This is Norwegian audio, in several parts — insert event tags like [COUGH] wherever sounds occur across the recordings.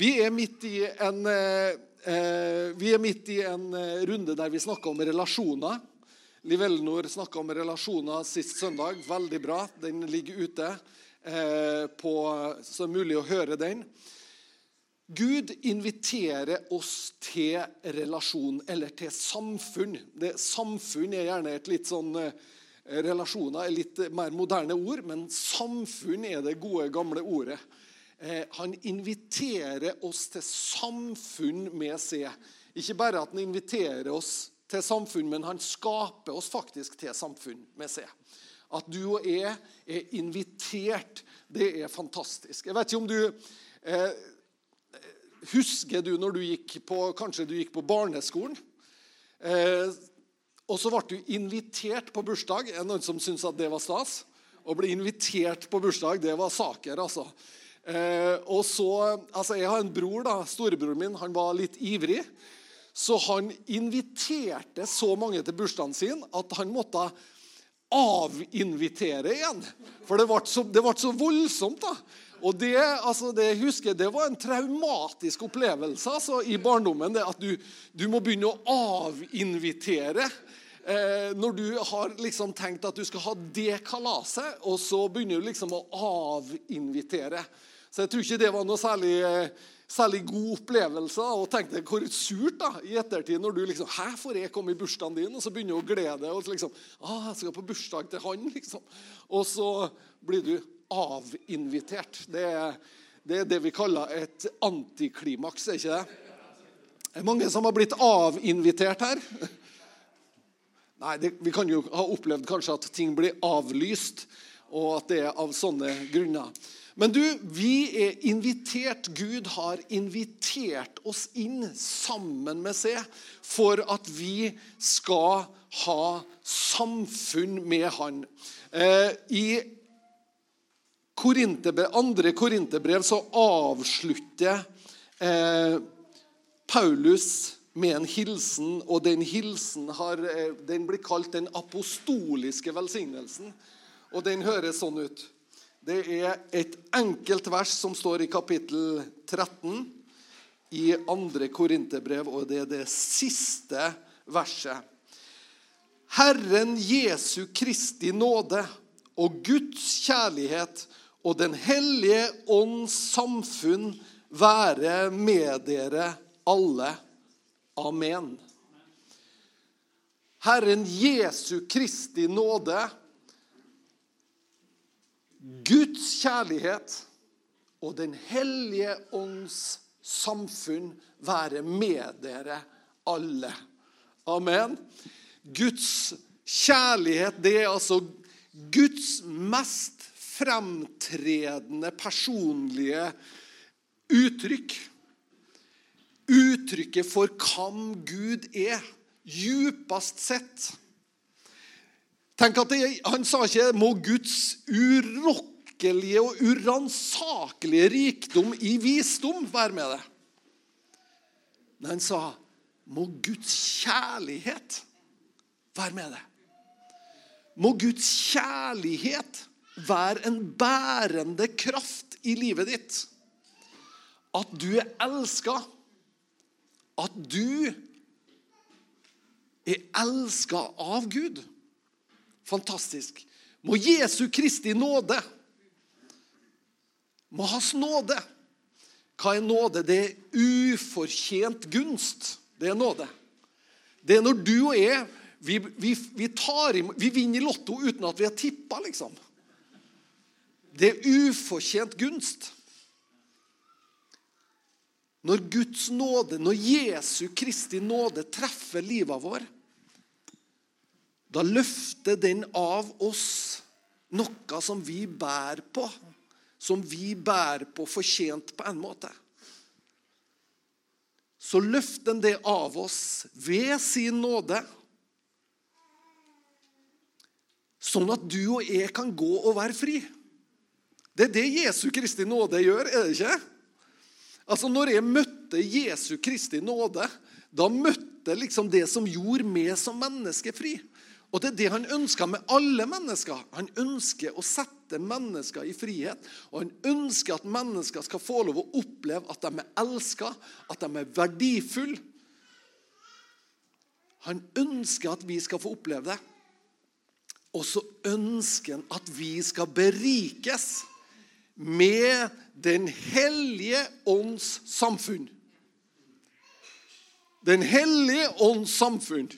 Vi er midt i en, eh, eh midt i en eh, runde der vi snakker om relasjoner. Liv Elnor snakka om relasjoner sist søndag. Veldig bra. Den ligger ute, på, så det er mulig å høre den. Gud inviterer oss til relasjon, eller til samfunn. Det, samfunn er gjerne et litt sånn Relasjoner er litt mer moderne ord, men samfunn er det gode, gamle ordet. Eh, han inviterer oss til samfunn med seg. Ikke bare at han inviterer oss til samfunn, men han skaper oss faktisk til samfunn med seg. At du og jeg er invitert, det er fantastisk. Jeg vet ikke om du eh, Husker du når du gikk på, kanskje du gikk på barneskolen? Eh, og så ble du invitert på bursdag. Er det noen som syns at det var stas? Å bli invitert på bursdag, det var saker, altså. Eh, og så, altså Jeg har en bror, da, storebroren min. Han var litt ivrig. Så han inviterte så mange til bursdagen sin at han måtte avinvitere igjen. For det ble så, det ble så voldsomt. da. Og det, altså, det husker det var en traumatisk opplevelse altså, i barndommen. det At du, du må begynne å avinvitere. Eh, når du har liksom tenkt at du skal ha det kalaset, og så begynner du liksom å avinvitere. Så jeg tror ikke det var noe særlig, særlig god opplevelse. Og tenkte hvor surt da, i ettertid når du liksom Hæ, får jeg komme i bursdagen din? Og så begynner du å glede deg. Og så liksom, ah, jeg skal på bursdag til han, [LAUGHS] liksom. Og så blir du avinvitert. Det er, det er det vi kaller et antiklimaks, er ikke det? Det er mange som har blitt avinvitert her. [LAUGHS] Nei, det, Vi kan jo ha opplevd kanskje at ting blir avlyst, og at det er av sånne grunner. Men du, vi er invitert. Gud har invitert oss inn sammen med seg for at vi skal ha samfunn med Han. Eh, I Korinterbrev, andre korinterbrev avslutter eh, Paulus med en hilsen, og den hilsen har, eh, den blir kalt den apostoliske velsignelsen. Og den høres sånn ut. Det er et enkelt vers som står i kapittel 13 i andre korinterbrev, og det er det siste verset. Herren Jesu Kristi nåde og Guds kjærlighet og Den hellige ånds samfunn være med dere alle. Amen. Herren Jesu Kristi nåde, Guds kjærlighet og Den hellige ånds samfunn være med dere alle. Amen. Guds kjærlighet, det er altså Guds mest fremtredende personlige uttrykk. Uttrykket for hvem Gud er, djupest sett. Tenk at det, Han sa ikke 'må Guds urokkelige og uransakelige rikdom i visdom være med deg'. Men han sa 'må Guds kjærlighet være med deg'. Må Guds kjærlighet være en bærende kraft i livet ditt. At du er elska. At du er elska av Gud. Fantastisk. Må Jesu Kristi nåde, må Hans nåde Hva er nåde? Det er ufortjent gunst. Det er nåde. Det er når du og jeg vi, vi, vi, tar, vi vinner i Lotto uten at vi har tippa, liksom. Det er ufortjent gunst. Når Guds nåde, når Jesu Kristi nåde treffer livet vår, da løfter den av oss noe som vi bærer på. Som vi bærer på fortjent på en måte. Så løfter den det av oss ved sin nåde. Sånn at du og jeg kan gå og være fri. Det er det Jesu Kristi nåde gjør, er det ikke? Altså, når jeg møtte Jesu Kristi nåde, da møtte liksom det som gjorde meg som menneske fri. Og det er det han ønsker med alle mennesker. Han ønsker å sette mennesker i frihet. Og han ønsker at mennesker skal få lov å oppleve at de er elska, at de er verdifulle. Han ønsker at vi skal få oppleve det. Og så ønsker han at vi skal berikes med Den hellige ånds samfunn. Den hellige ånds samfunn.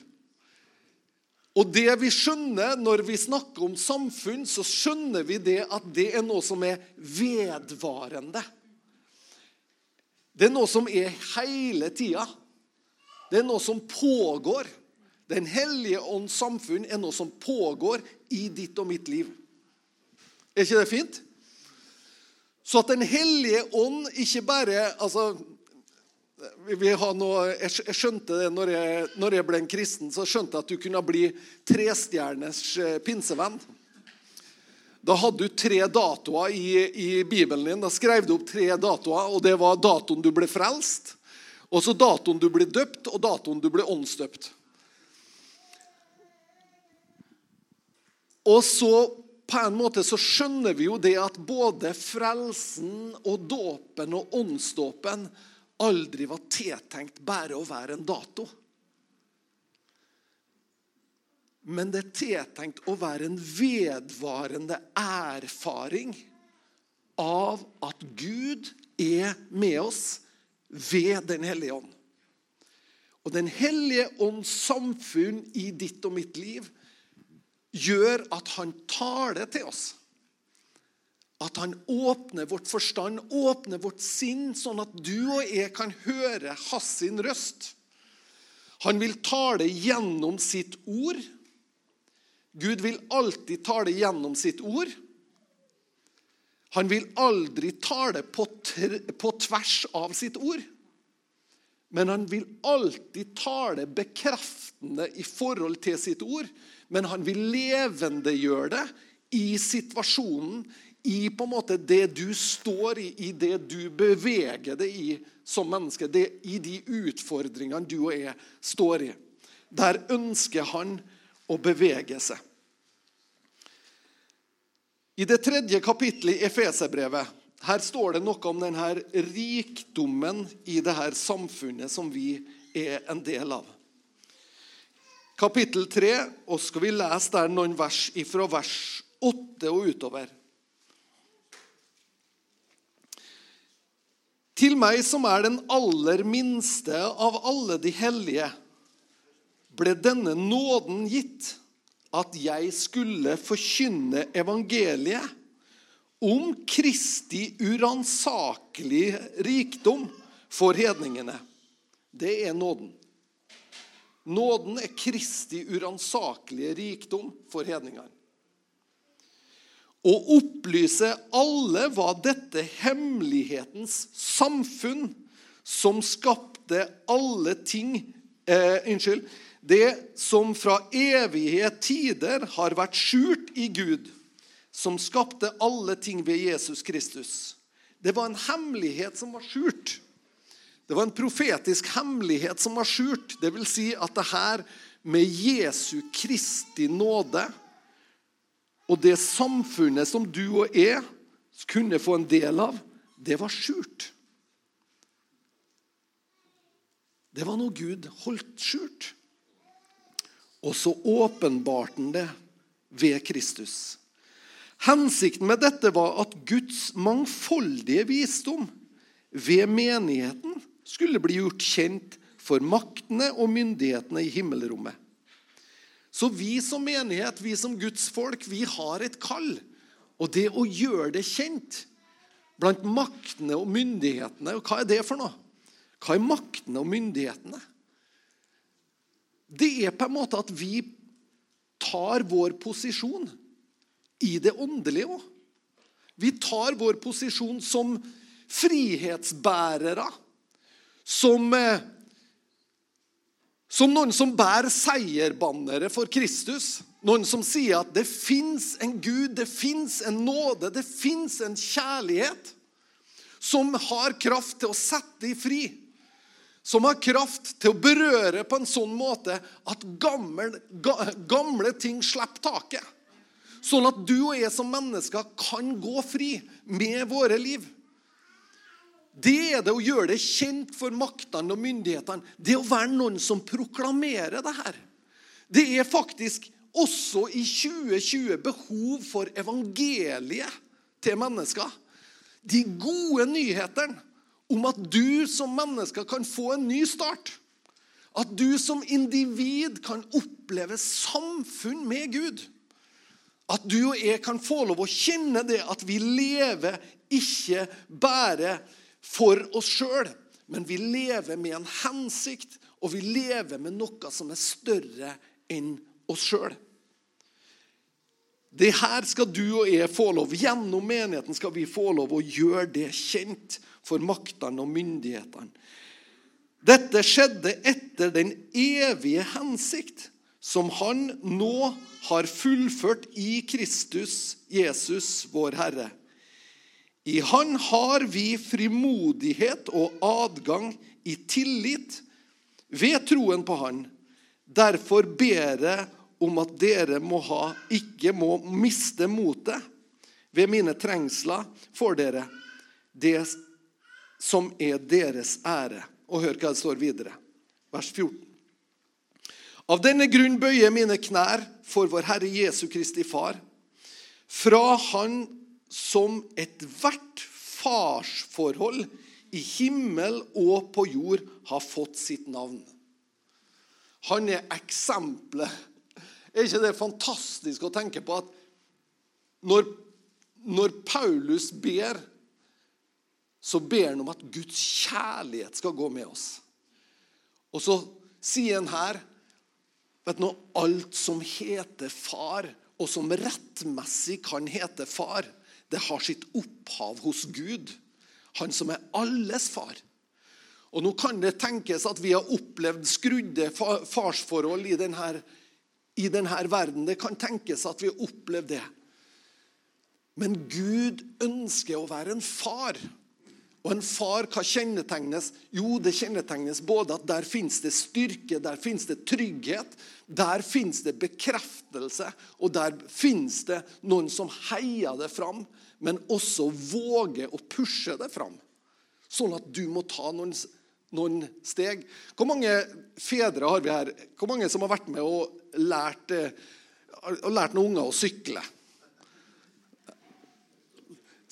Og det vi skjønner når vi snakker om samfunn, så skjønner vi det at det er noe som er vedvarende. Det er noe som er hele tida. Det er noe som pågår. Den hellige ånds samfunn er noe som pågår i ditt og mitt liv. Er ikke det fint? Så at Den hellige ånd ikke bare altså, noe, jeg skjønte det når jeg, når jeg, ble en kristen, så skjønte jeg at du kunne bli trestjerners eh, pinsevenn. Da hadde du tre datoer i, i, Bibelen din. Da skrev du opp tre datoer, og det var datoen du ble frelst, og så datoen du ble døpt, og datoen du ble åndsdøpt. Og så på en måte så skjønner vi jo det at både frelsen og dåpen og åndsdåpen aldri var tiltenkt bare å være en dato. Men det er tiltenkt å være en vedvarende erfaring av at Gud er med oss ved Den hellige ånd. Og Den hellige ånds samfunn i ditt og mitt liv gjør at han taler til oss. At han åpner vårt forstand, åpner vårt sinn, sånn at du og jeg kan høre hans sin røst. Han vil tale gjennom sitt ord. Gud vil alltid tale gjennom sitt ord. Han vil aldri tale på, på tvers av sitt ord. Men han vil alltid tale bekreftende i forhold til sitt ord. Men han vil levendegjøre det i situasjonen, i på en måte det du står i, i det du beveger deg i som menneske. Det, I de utfordringene du og jeg står i. Der ønsker han å bevege seg. I det tredje kapittelet i Efeserbrevet her står det noe om denne rikdommen i dette samfunnet som vi er en del av. Kapittel 3, og skal vi lese der noen vers fra vers 8 og utover. Til meg som er den aller minste av alle de hellige, ble denne nåden gitt, at jeg skulle forkynne evangeliet om Kristi uransakelige rikdom for hedningene. Det er nåden. Nåden er Kristi uransakelige rikdom for hedningene og opplyse alle hva dette hemmelighetens samfunn, som skapte alle ting eh, Unnskyld. Det som fra evige tider har vært skjult i Gud, som skapte alle ting ved Jesus Kristus. Det var en hemmelighet som var skjult. Det var en profetisk hemmelighet som var skjult. Det vil si at det her med Jesu Kristi nåde og det samfunnet som du og jeg kunne få en del av, det var skjult. Det var noe Gud holdt skjult. Og så åpenbarte han det ved Kristus. Hensikten med dette var at Guds mangfoldige visdom ved menigheten skulle bli gjort kjent for maktene og myndighetene i himmelrommet. Så vi som menighet, vi som Guds folk, vi har et kall. Og det å gjøre det kjent blant maktene og myndighetene og Hva er det for noe? Hva er maktene og myndighetene? Det er på en måte at vi tar vår posisjon i det åndelige òg. Vi tar vår posisjon som frihetsbærere. Som eh, som noen som bærer seierbannere for Kristus. Noen som sier at det fins en Gud, det fins en nåde, det fins en kjærlighet som har kraft til å sette i fri. som har kraft til å berøre på en sånn måte at gamle, gamle ting slipper taket. Sånn at du og jeg som mennesker kan gå fri med våre liv. Det er det å gjøre det kjent for maktene og myndighetene. Det å være noen som proklamerer det her. Det er faktisk også i 2020 behov for evangeliet til mennesker. De gode nyhetene om at du som menneske kan få en ny start. At du som individ kan oppleve samfunn med Gud. At du og jeg kan få lov å kjenne det at vi lever ikke bare for oss sjøl, men vi lever med en hensikt, og vi lever med noe som er større enn oss sjøl. Det her skal du og jeg få lov. Gjennom menigheten skal vi få lov å gjøre det kjent for maktene og myndighetene. Dette skjedde etter den evige hensikt som han nå har fullført i Kristus Jesus, vår Herre. I Han har vi frimodighet og adgang i tillit ved troen på Han. Derfor ber jeg om at dere må ha, ikke må miste motet ved mine trengsler for dere, det som er deres ære. Og hør hva det står videre. Vers 14. Av denne grunn bøyer mine knær for vår Herre Jesu Kristi Far, fra Han som ethvert farsforhold i himmel og på jord har fått sitt navn. Han er eksempelet er ikke det fantastisk å tenke på at når, når Paulus ber, så ber han om at Guds kjærlighet skal gå med oss. Og så sier han her vet du, Alt som heter far, og som rettmessig kan hete far, det har sitt opphav hos Gud. Han som er alles far. Og Nå kan det tenkes at vi har opplevd skrudde farsforhold i denne i denne verden. Det kan tenkes at vi har opplevd det. Men Gud ønsker å være en far. Og en far, hva kjennetegnes? Jo, det kjennetegnes både at der fins det styrke, der fins det trygghet, der fins det bekreftelse, og der fins det noen som heier det fram, men også våger å pushe det fram. Sånn at du må ta noen noen steg. Hvor mange fedre har vi her? Hvor mange som har vært med og lært, og eh, lært noen unger å sykle?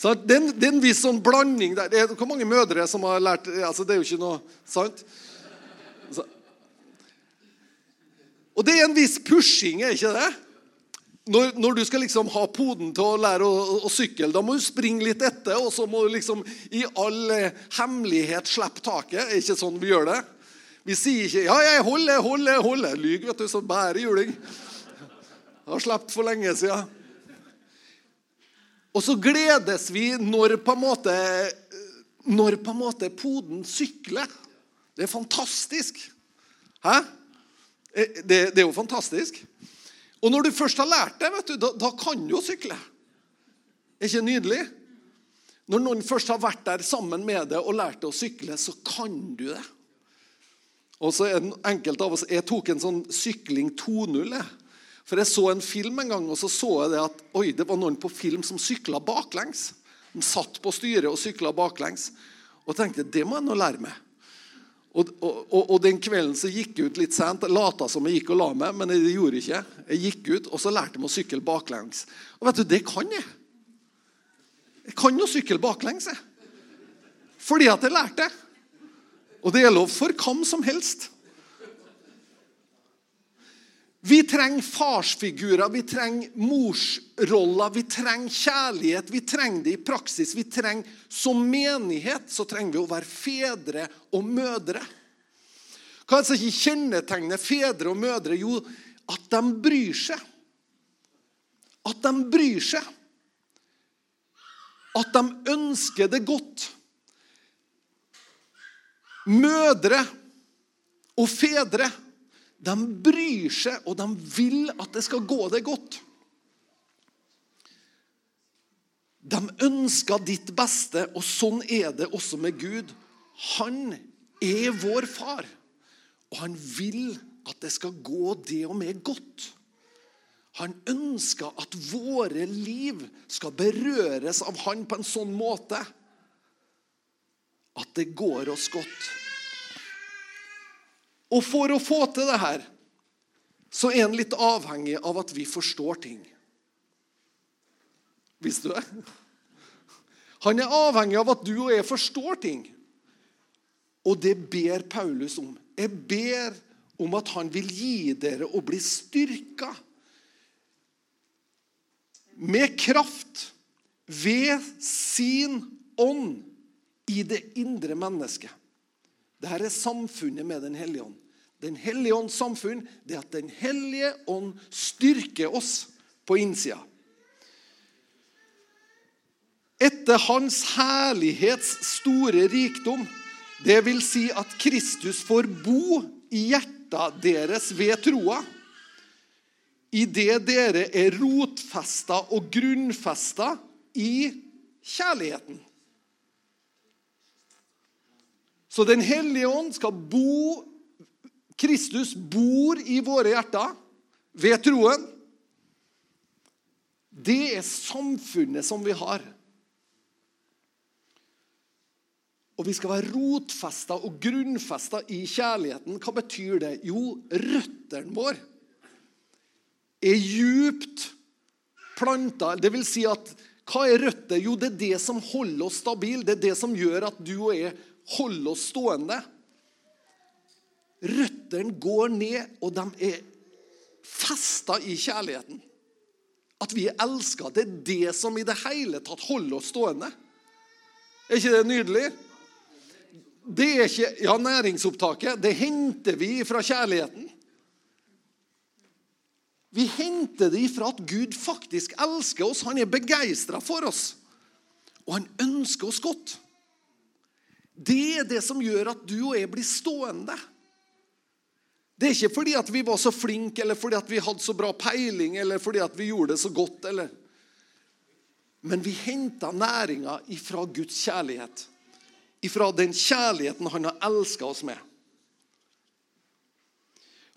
Så det, er en, viss sånn blanding der. Er, hvor mange mødre som har lært altså Det er jo ikke noe sant? Så. Og det er en viss pushing, er ikke det? når, når, du skal liksom ha poden til å lære å, å, å, sykle, da må du springe litt etter, og så må du liksom i all eh, hemmelighet slippe taket. Er ikke sånn vi gjør det? Vi sier ikke 'Ja, jeg holder, jeg holder, jeg holder'. Lyg, vet du, så bærer juling. Har sluppet for lenge siden. Og så gledes vi når på en måte når på en måte poden sykler. Det er fantastisk. Hæ? Eh, det, det er jo fantastisk. Og når du først har lært det, vet du, da, da kan du jo sykle. Er ikke nydelig? Når noen først har vært der sammen med deg og lært deg å sykle, så kan du det. Og så er enkelte av oss, Jeg tok en sånn sykling 2.0. For jeg så en film en gang, og så så jeg det at oi, det var noen på film som sykla baklengs. De satt på styret og sykla baklengs. Og tenkte det må jeg nå lære meg. Og, og, og, den kvelden så gikk jeg ut litt sent. Jeg lata som jeg gikk og la meg, men det gjorde jeg ikke. Jeg gikk ut, og så lærte jeg meg å sykle baklengs. Og vet du, det kan jeg. Jeg kan jo sykle baklengs, jeg. Fordi at jeg lærte. Og det er lov for hvem som helst. Vi trenger farsfigurer, vi trenger morsroller, vi trenger kjærlighet. Vi trenger det i praksis. Vi trenger, Som menighet så trenger vi å være fedre og mødre. Hva er det som ikke kjennetegner fedre og mødre? Jo, at de bryr seg. At de bryr seg. At de ønsker det godt. Mødre og fedre de bryr seg, og de vil at det skal gå deg godt. De ønsker ditt beste, og sånn er det også med Gud. Han er vår far, og han vil at det skal gå det og med godt. Han ønsker at våre liv skal berøres av han på en sånn måte at det går oss godt. Og for å få til det her, så er en litt avhengig av at vi forstår ting. Visste du det? Han er avhengig av at du og jeg forstår ting. Og det ber Paulus om. Jeg ber om at han vil gi dere å bli styrka med kraft ved sin ånd i det indre mennesket. Dette er samfunnet med Den hellige ånd. Den hellige ånds samfunn det er at Den hellige ånd styrker oss på innsida. Etter Hans herlighets store rikdom, det vil si at Kristus får bo i hjertet deres ved troa, idet dere er rotfesta og grunnfesta i kjærligheten. Så Den hellige ånd skal bo Kristus bor i våre hjerter ved troen. Det er samfunnet som vi har. Og vi skal være rotfesta og grunnfesta i kjærligheten. Hva betyr det? Jo, røttene våre er djupt planta. Det vil si at hva er røtter? Jo, det er det som holder oss stabile. Det er det som gjør at du og jeg holder oss stående. Røttene går ned, og de er festa i kjærligheten. At vi er elska. Det er det som i det hele tatt holder oss stående. Er ikke det nydelig? Det er ikke, ja, Næringsopptaket det henter vi fra kjærligheten. Vi henter det ifra at Gud faktisk elsker oss. Han er begeistra for oss. Og han ønsker oss godt. Det er det som gjør at du og jeg blir stående. Det er ikke fordi at vi var så flinke, eller fordi at vi hadde så bra peiling, eller fordi at vi gjorde det så godt. eller... Men vi henta næringa ifra Guds kjærlighet. Ifra den kjærligheten han har elska oss med.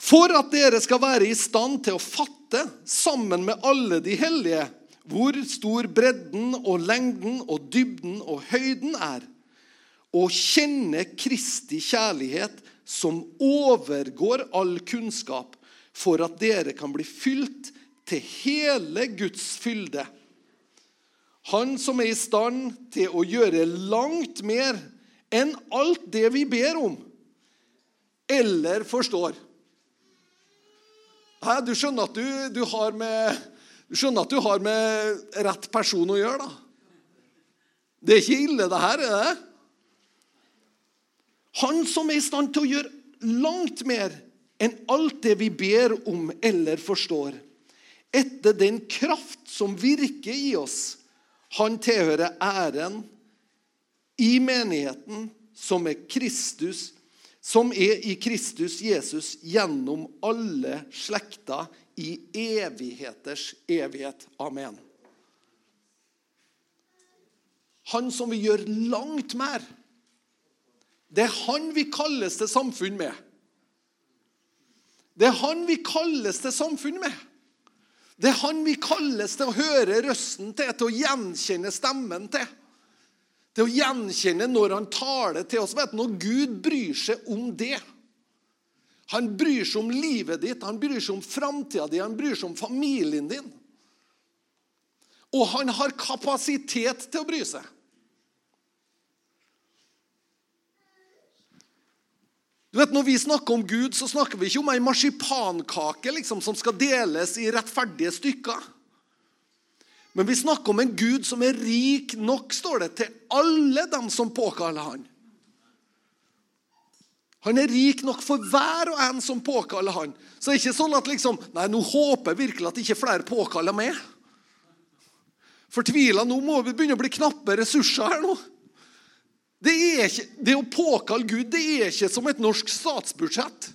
For at dere skal være i stand til å fatte, sammen med alle de hellige, hvor stor bredden og lengden og dybden og høyden er, og kjenne Kristi kjærlighet som overgår all kunnskap, for at dere kan bli fylt til hele Guds fylde. Han som er i stand til å gjøre langt mer enn alt det vi ber om eller forstår. Du skjønner at du, du, har med, du skjønner at du har med rett person å gjøre, da. Det er ikke ille, det her, er det? Han som er i stand til å gjøre langt mer enn alt det vi ber om eller forstår. Etter den kraft som virker i oss. Han tilhører æren i menigheten som er Kristus som er i Kristus Jesus gjennom alle slekter i evigheters evighet. Amen. Han som vil gjøre langt mer. Det er han vi kalles til samfunn med. Det er han vi kalles til samfunn med. Det er han vi kalles til å høre røsten til, til å gjenkjenne stemmen til til å gjenkjenne når han taler til oss. Vet du, Når Gud bryr seg om det Han bryr seg om livet ditt, han bryr seg om framtida di, han bryr seg om familien din. Og han har kapasitet til å bry seg. Du vet, Når vi snakker om Gud, så snakker vi ikke om ei marsipankake liksom, som skal deles i rettferdige stykker. Men vi snakker om en Gud som er rik nok, står det, til alle dem som påkaller han. Han er rik nok for hver og en som påkaller han. Så det er ikke sånn at liksom, nei, nå håper jeg virkelig at ikke flere påkaller meg. Fortvila, nå må vi begynne å bli knappe ressurser her nå. Det, ikke, det å påkalle Gud det er ikke som et norsk statsbudsjett.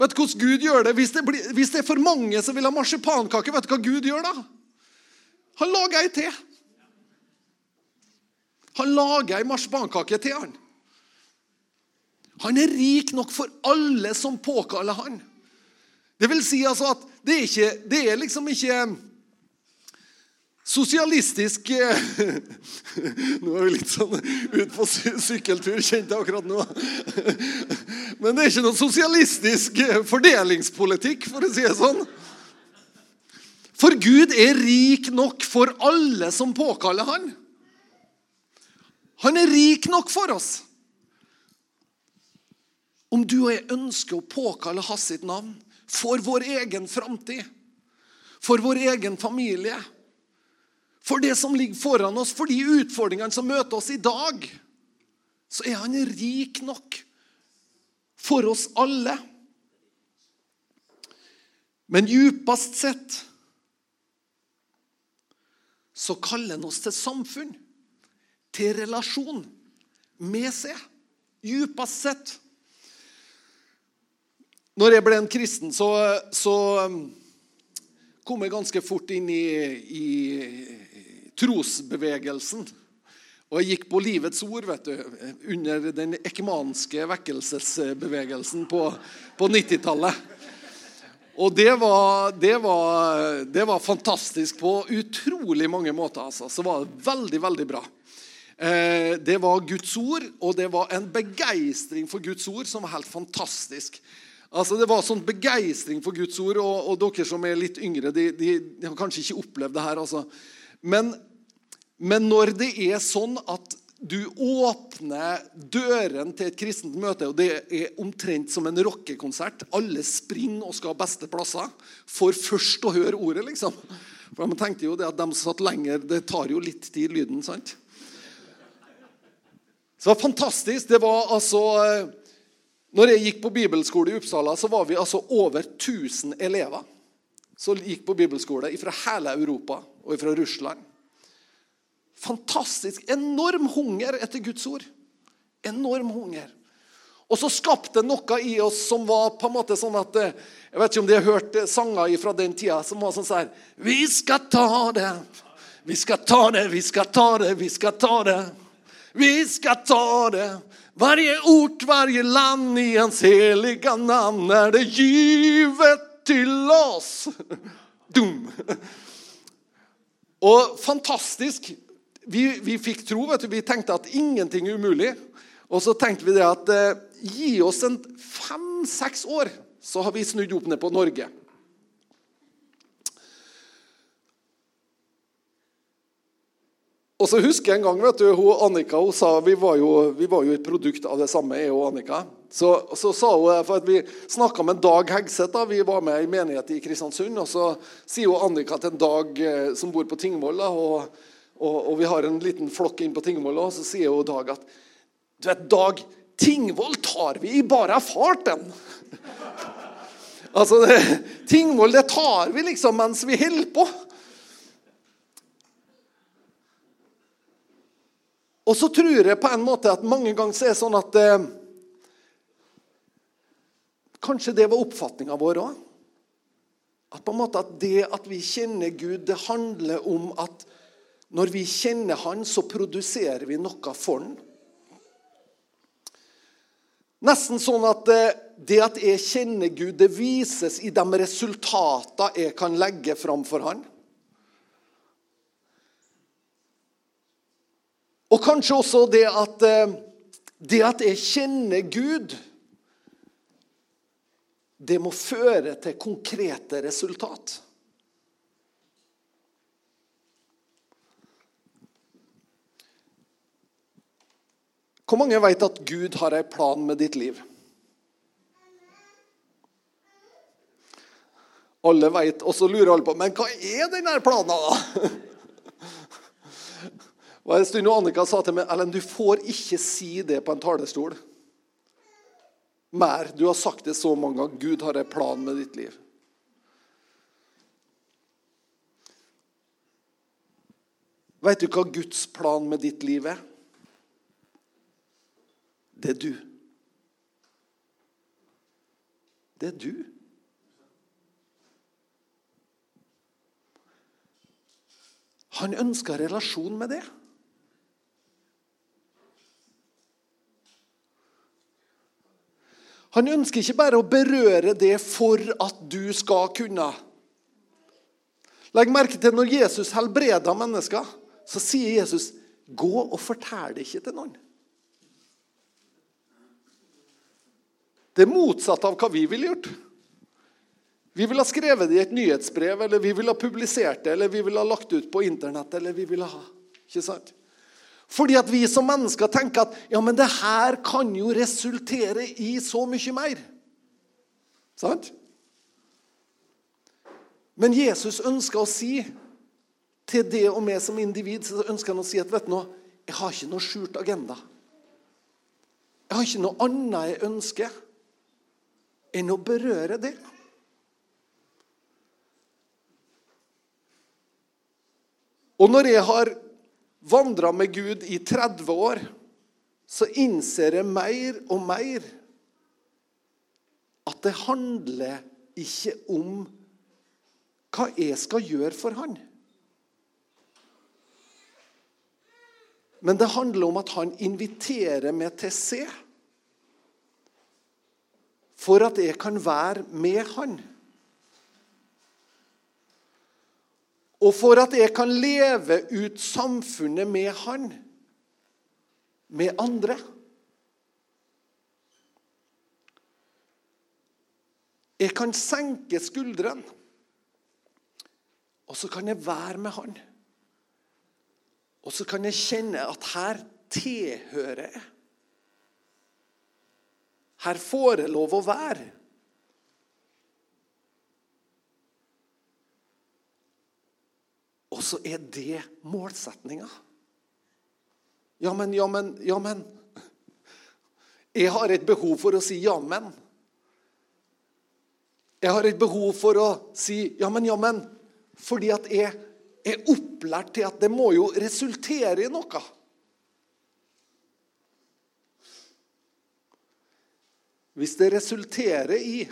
Vet du hvordan Gud gjør det? Hvis det, blir, hvis det er for mange som vil ha marsipankake, vet du hva Gud gjør da? Han lager ei til. han lager ei marsipankake til han. Han er rik nok for alle som påkaller han. Det vil si altså at det er, ikke, det er liksom ikke sosialistisk [LAUGHS] Nå er vi litt sånn ut på sykkeltur, kjente jeg akkurat nå. [LAUGHS] Men det er ikke noe sosialistisk fordelingspolitikk, for å si det sånn. For Gud er rik nok for alle som påkaller han. Han er rik nok for oss. Om du og jeg ønsker å påkalle hans sitt navn for vår egen framtid, for vår egen familie, for det som ligger foran oss, for de utfordringene som møter oss i dag, så er han rik nok for oss alle. Men djupest sett så kaller han oss til samfunn, til relasjon med seg. Djupest sett. Når jeg ble en kristen, så, så um, kom jeg ganske fort inn i, i trosbevegelsen. Og jeg gikk på Livets ord vet du, under den ekmanske vekkelsesbevegelsen på, på 90-tallet. Og det var, det, var, det var, fantastisk på utrolig mange måter. altså. Så var det veldig, veldig bra. Eh, det var Guds ord, og det var en begeistring for Guds ord som var helt fantastisk. Altså, Det var sånn begeistring for Guds ord, og, og dere som er litt yngre, de, de, de, har kanskje ikke opplevd det her. altså. Men, men når det er sånn at du åpner døren til et kristent møte, og det er omtrent som en rockekonsert. Alle springer og skal ha beste plasser for først å høre ordet, liksom. For De tenkte jo det at de satt lenger Det tar jo litt tid, lyden, sant? Så det var fantastisk. Det var altså eh, Når jeg gikk på bibelskole i Uppsala, så var vi altså over 1000 elever som gikk på bibelskole fra hele Europa og fra Russland. Fantastisk. Enorm hunger etter Guds ord. Enorm hunger. Og så skapte noe i oss som var på en måte sånn at eh, Jeg vet ikke om de har hørt eh, sanger fra den tida som var sånn sånn Vi skal ta det, vi skal ta det, vi skal ta det, vi skal ta det. Vi skal ta det. Varje ort, varje land i hans heliga namn er det givet til oss. Dum. Og fantastisk vi, vi, fikk tro. vet du, Vi tenkte at ingenting er umulig. Og så tenkte vi det at eh, gi oss en fem-seks år, så har vi snudd opp ned på Norge. Og så husker jeg en gang vet du, hun Annika hun sa, vi var, jo, vi var jo et produkt av det samme, jeg og Annika. Så, så sa hun, for at Vi snakka med Dag Hegseth. Da. Vi var med i menighet i Kristiansund. og Så sier hun Annika til en Dag eh, som bor på Tingvoll. og og, og, vi har en liten flokk inn på Tingvoll, og så sier hun Dag at Du vet, Dag, Tingvoll tar vi i bare farten. [LAUGHS] altså, det, Tingvoll det tar vi liksom mens vi holder på. Og så tror jeg på en måte at mange ganger så er det sånn at eh, Kanskje det var oppfatninga vår òg. At at det at vi kjenner Gud, det handler om at når vi kjenner Han, så produserer vi noe for Han. Nesten sånn at eh, det at jeg kjenner Gud, det vises i de resultatene jeg kan legge fram for Han. Og kanskje også det at, eh, det at jeg kjenner Gud, det må føre til konkrete resultat. Hvor mange vet at Gud har en plan med ditt liv? Alle vet, og så lurer alle på Men hva er denne planen, da? [LAUGHS] Var en stund Annika sa til meg Ellen, du får ikke si det på en talerstol. Mer. Du har sagt det så mange ganger. Gud har en plan med ditt liv. Vet du hva Guds plan med ditt liv er? Det er du. Det er du. Han ønsker relasjon med det. Han ønsker ikke bare å berøre det for at du skal kunne. Legg merke til når Jesus helbreder mennesker, så sier Jesus, 'Gå og fortell det ikke til noen'. Det er motsatt av hva vi ville gjort. Vi ville ha skrevet det i et nyhetsbrev, eller vi ville ha publisert det, eller vi ville ha lagt ut på internett. eller vi ville ha, ikke sant? Fordi at vi som mennesker tenker at ja, men det her kan jo resultere i så mye mer. Sant? Men Jesus ønsker å si til det og meg som individ så ønsker han å si at vet du noe, jeg har ikke noe skjult agenda. Jeg har ikke noe annet jeg ønsker enn å berøre det. Og når jeg har vandra med Gud i 30 år, så innser jeg mer og mer at det handler ikke om hva jeg skal gjøre for han. Men det handler om at han inviterer meg til se. For at jeg kan være med han. Og for at jeg kan leve ut samfunnet med han. Med andre. Jeg kan senke skuldrene. Og så kan jeg være med han. Og så kan jeg kjenne at her tilhører jeg. Her får jeg lov å være. Og så er det målsetninga. Ja, men, ja, men, ja, men. Jeg har et behov for å si jammen. Jeg har et behov for å si jammen, jammen. Fordi at jeg er opplært til at det må jo resultere i noe. Hvis det resulterer i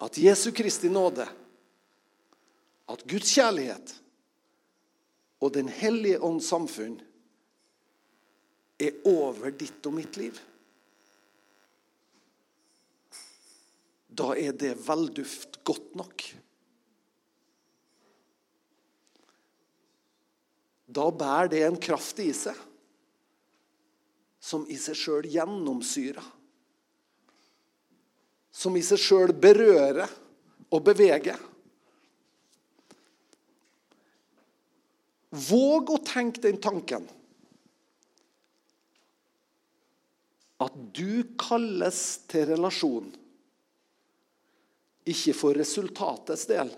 at Jesu Kristi nåde, at Guds kjærlighet og Den hellige ånds samfunn er over ditt og mitt liv Da er det velduft godt nok. Da bærer det en kraft i seg som i seg sjøl gjennomsyrer. Som i seg sjøl berører og beveger. Våg å tenke den tanken. At du kalles til relasjon. Ikke for resultatets del,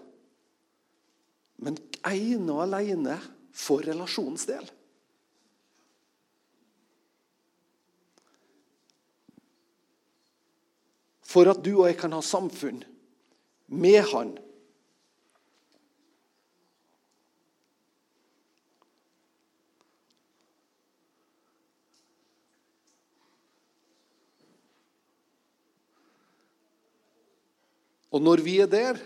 men ene og alene for relasjonens del. For at du og jeg kan ha samfunn med Han. Og når vi er der,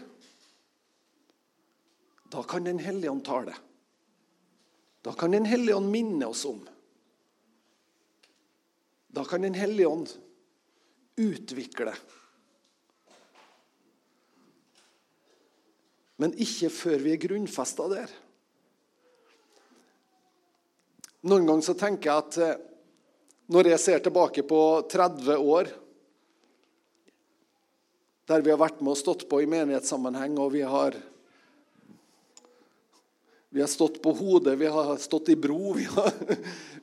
da kan Den hellige ånd tale. Da kan Den hellige ånd minne oss om. Da kan Den hellige ånd utvikle. Men ikke før vi er grunnfesta der. Noen ganger så tenker jeg at eh, når jeg ser tilbake på 30 år der vi har vært med og stått på i menighetssammenheng, og vi har vi har stått på hodet, vi har stått i bro, [LAUGHS] vi har,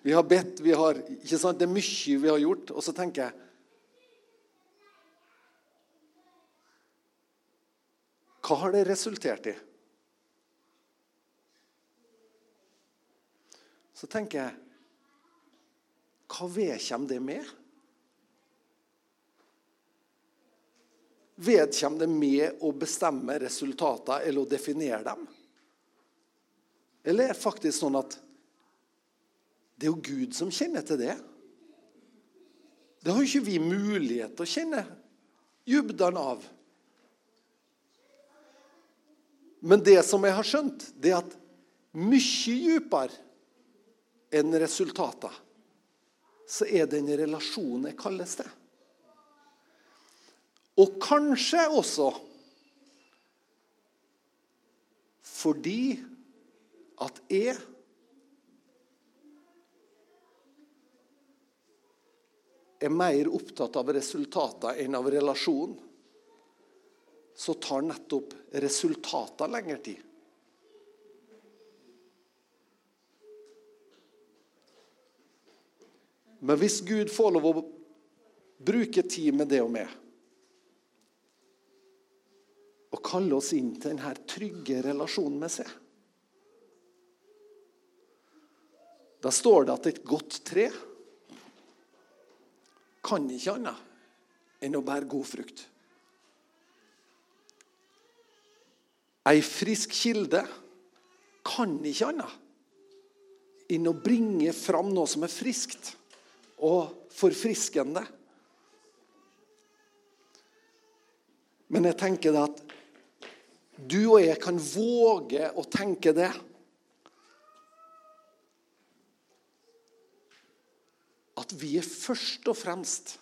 vi har bedt vi har, ikke sant? Det er mye vi har gjort. Og så tenker jeg Hva har det resultert i? Så tenker jeg Hva vedkommer det med? Vedkommer det med å bestemme resultater eller å definere dem? Eller er det faktisk sånn at det er jo Gud som kjenner til det? Det har jo ikke vi mulighet til å kjenne dybden av. Men det som jeg har skjønt, det er at mye dypere enn resultater, så er det en relasjon jeg kalles til. Og kanskje også fordi at jeg er mer opptatt av resultater enn av relasjonen, så tar nettopp resultater lengre tid. Men hvis Gud får lov å bruke tid med det og meg, og kalle oss inn til denne trygge relasjonen med seg Da står det at et godt tre kan ikke annet enn å bære god frukt. Ei frisk kilde kan ikke annet enn å bringe fram noe som er friskt og forfriskende. Men jeg tenker det at du og jeg kan våge å tenke det. At vi er først og fremst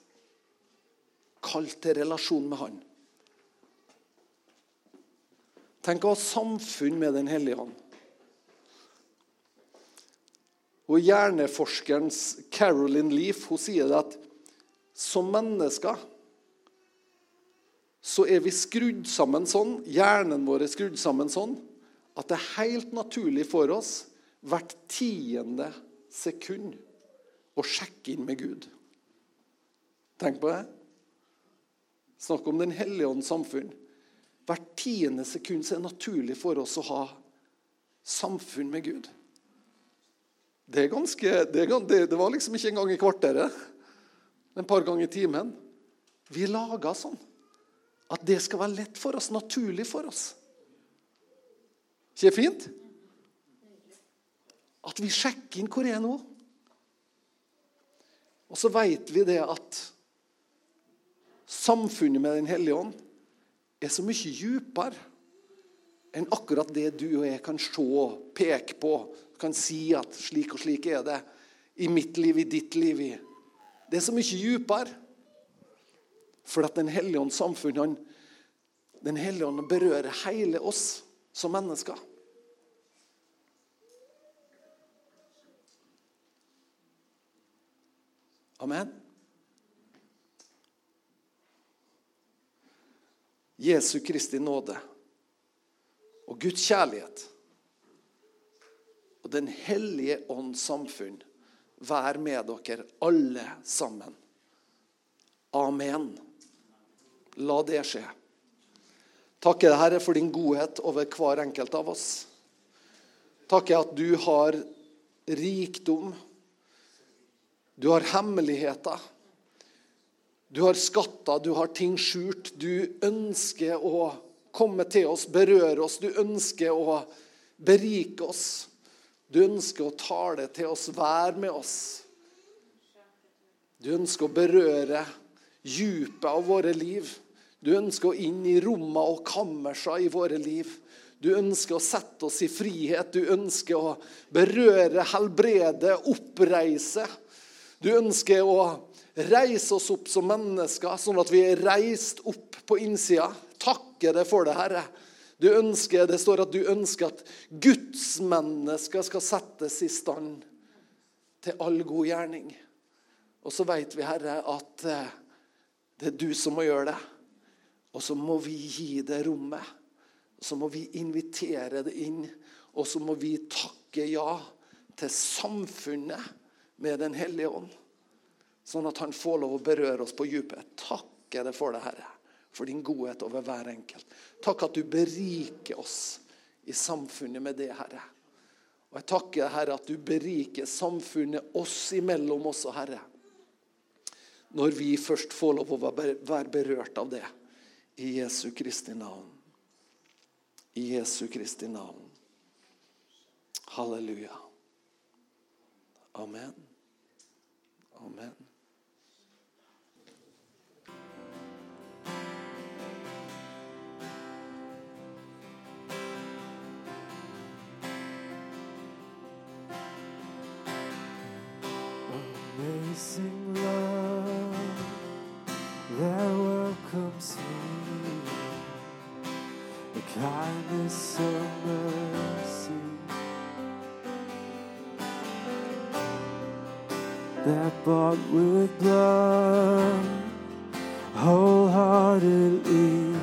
kalt til relasjon med Han. Tenk å ha samfunn med Den hellige ånd. Og Hjerneforskerens Carolyn Leaf hun sier at som mennesker så er vi skrudd sammen sånn, hjernen vår er skrudd sammen sånn, at det er helt naturlig for oss hvert tiende sekund å sjekke inn med Gud. Tenk på det. Snakk om Den hellige ånds samfunn. Hvert tiende sekund er det naturlig for oss å ha samfunn med Gud. Det, ganske, det, det, var liksom ikke engang i kvarteret. En par ganger i timen. Vi laga sånn. At det skal være lett for oss, naturlig for oss. Ikke fint? At vi sjekker inn hvor er nå. Og så vet vi det at samfunnet med Den hellige ånd er så mye djupere enn akkurat det du og jeg kan se, peke på, kan si at slik og slik er det i mitt liv, i ditt liv. Det er så mye djupere. For at Den hellige ånds samfunn han, Den hellige ånd berører hele oss som mennesker. Amen. Jesu Kristi nåde og Guds kjærlighet og Den hellige ånds samfunn være med dere alle sammen. Amen. La det skje. Takker Herre for din godhet over hver enkelt av oss. Takker at du har rikdom. Du har hemmeligheter. Du har skatter, du har ting skjult. Du ønsker å komme til oss, berøre oss. Du ønsker å berike oss. Du ønsker å tale til oss, være med oss. Du ønsker å berøre djupet av våre liv. Du ønsker å inn i rommene og kammersa i våre liv. Du ønsker å sette oss i frihet. Du ønsker å berøre, helbrede, oppreise. Du ønsker å reise oss opp som mennesker, sånn at vi er reist opp på innsida. Takke deg for det, Herre. Du ønsker, det står at du ønsker at gudsmennesker skal settes i stand til all god gjerning. Og så vet vi, Herre, at eh, det er du som må gjøre det. Og så må vi gi det rommet. Så må vi invitere det inn. Og så må vi takke ja til samfunnet med Den hellige ånd. Sånn at han får lov å berøre oss på dypet. Takke det for det, Herre. For din godhet over hver enkelt. Takk at du beriker oss i samfunnet med det, Herre. Og jeg takker, Herre, at du beriker samfunnet oss imellom også, Herre når vi først får lov å være berørt av det. I Jesu Kristi navn. I Jesu Kristi navn. Halleluja. Amen. Amen. Amazing love that welcomes me. kindness or mercy that bought with blood wholeheartedly.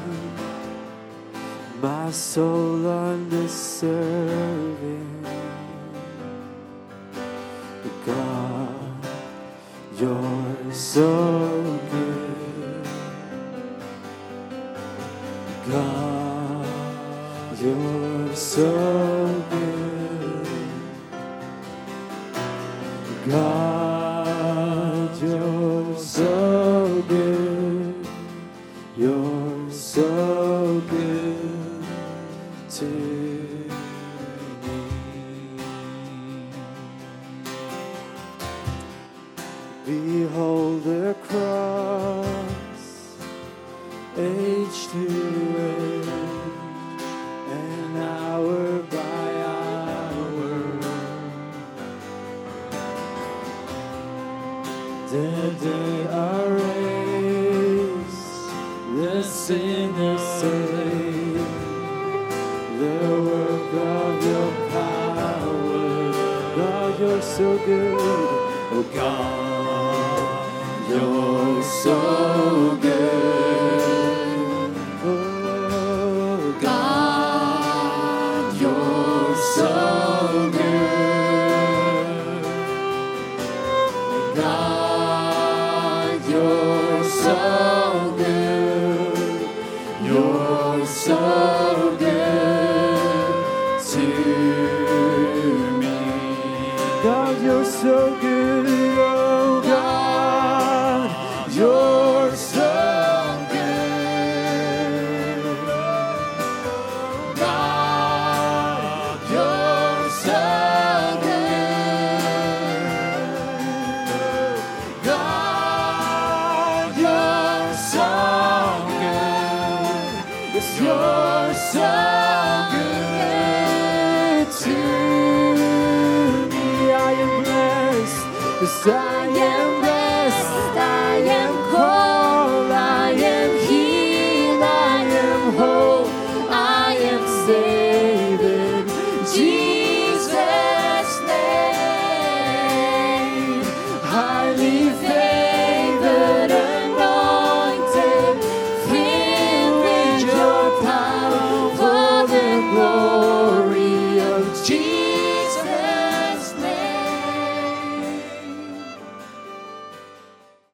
My soul undeserving God you're so good. so good. God. Oh, so good.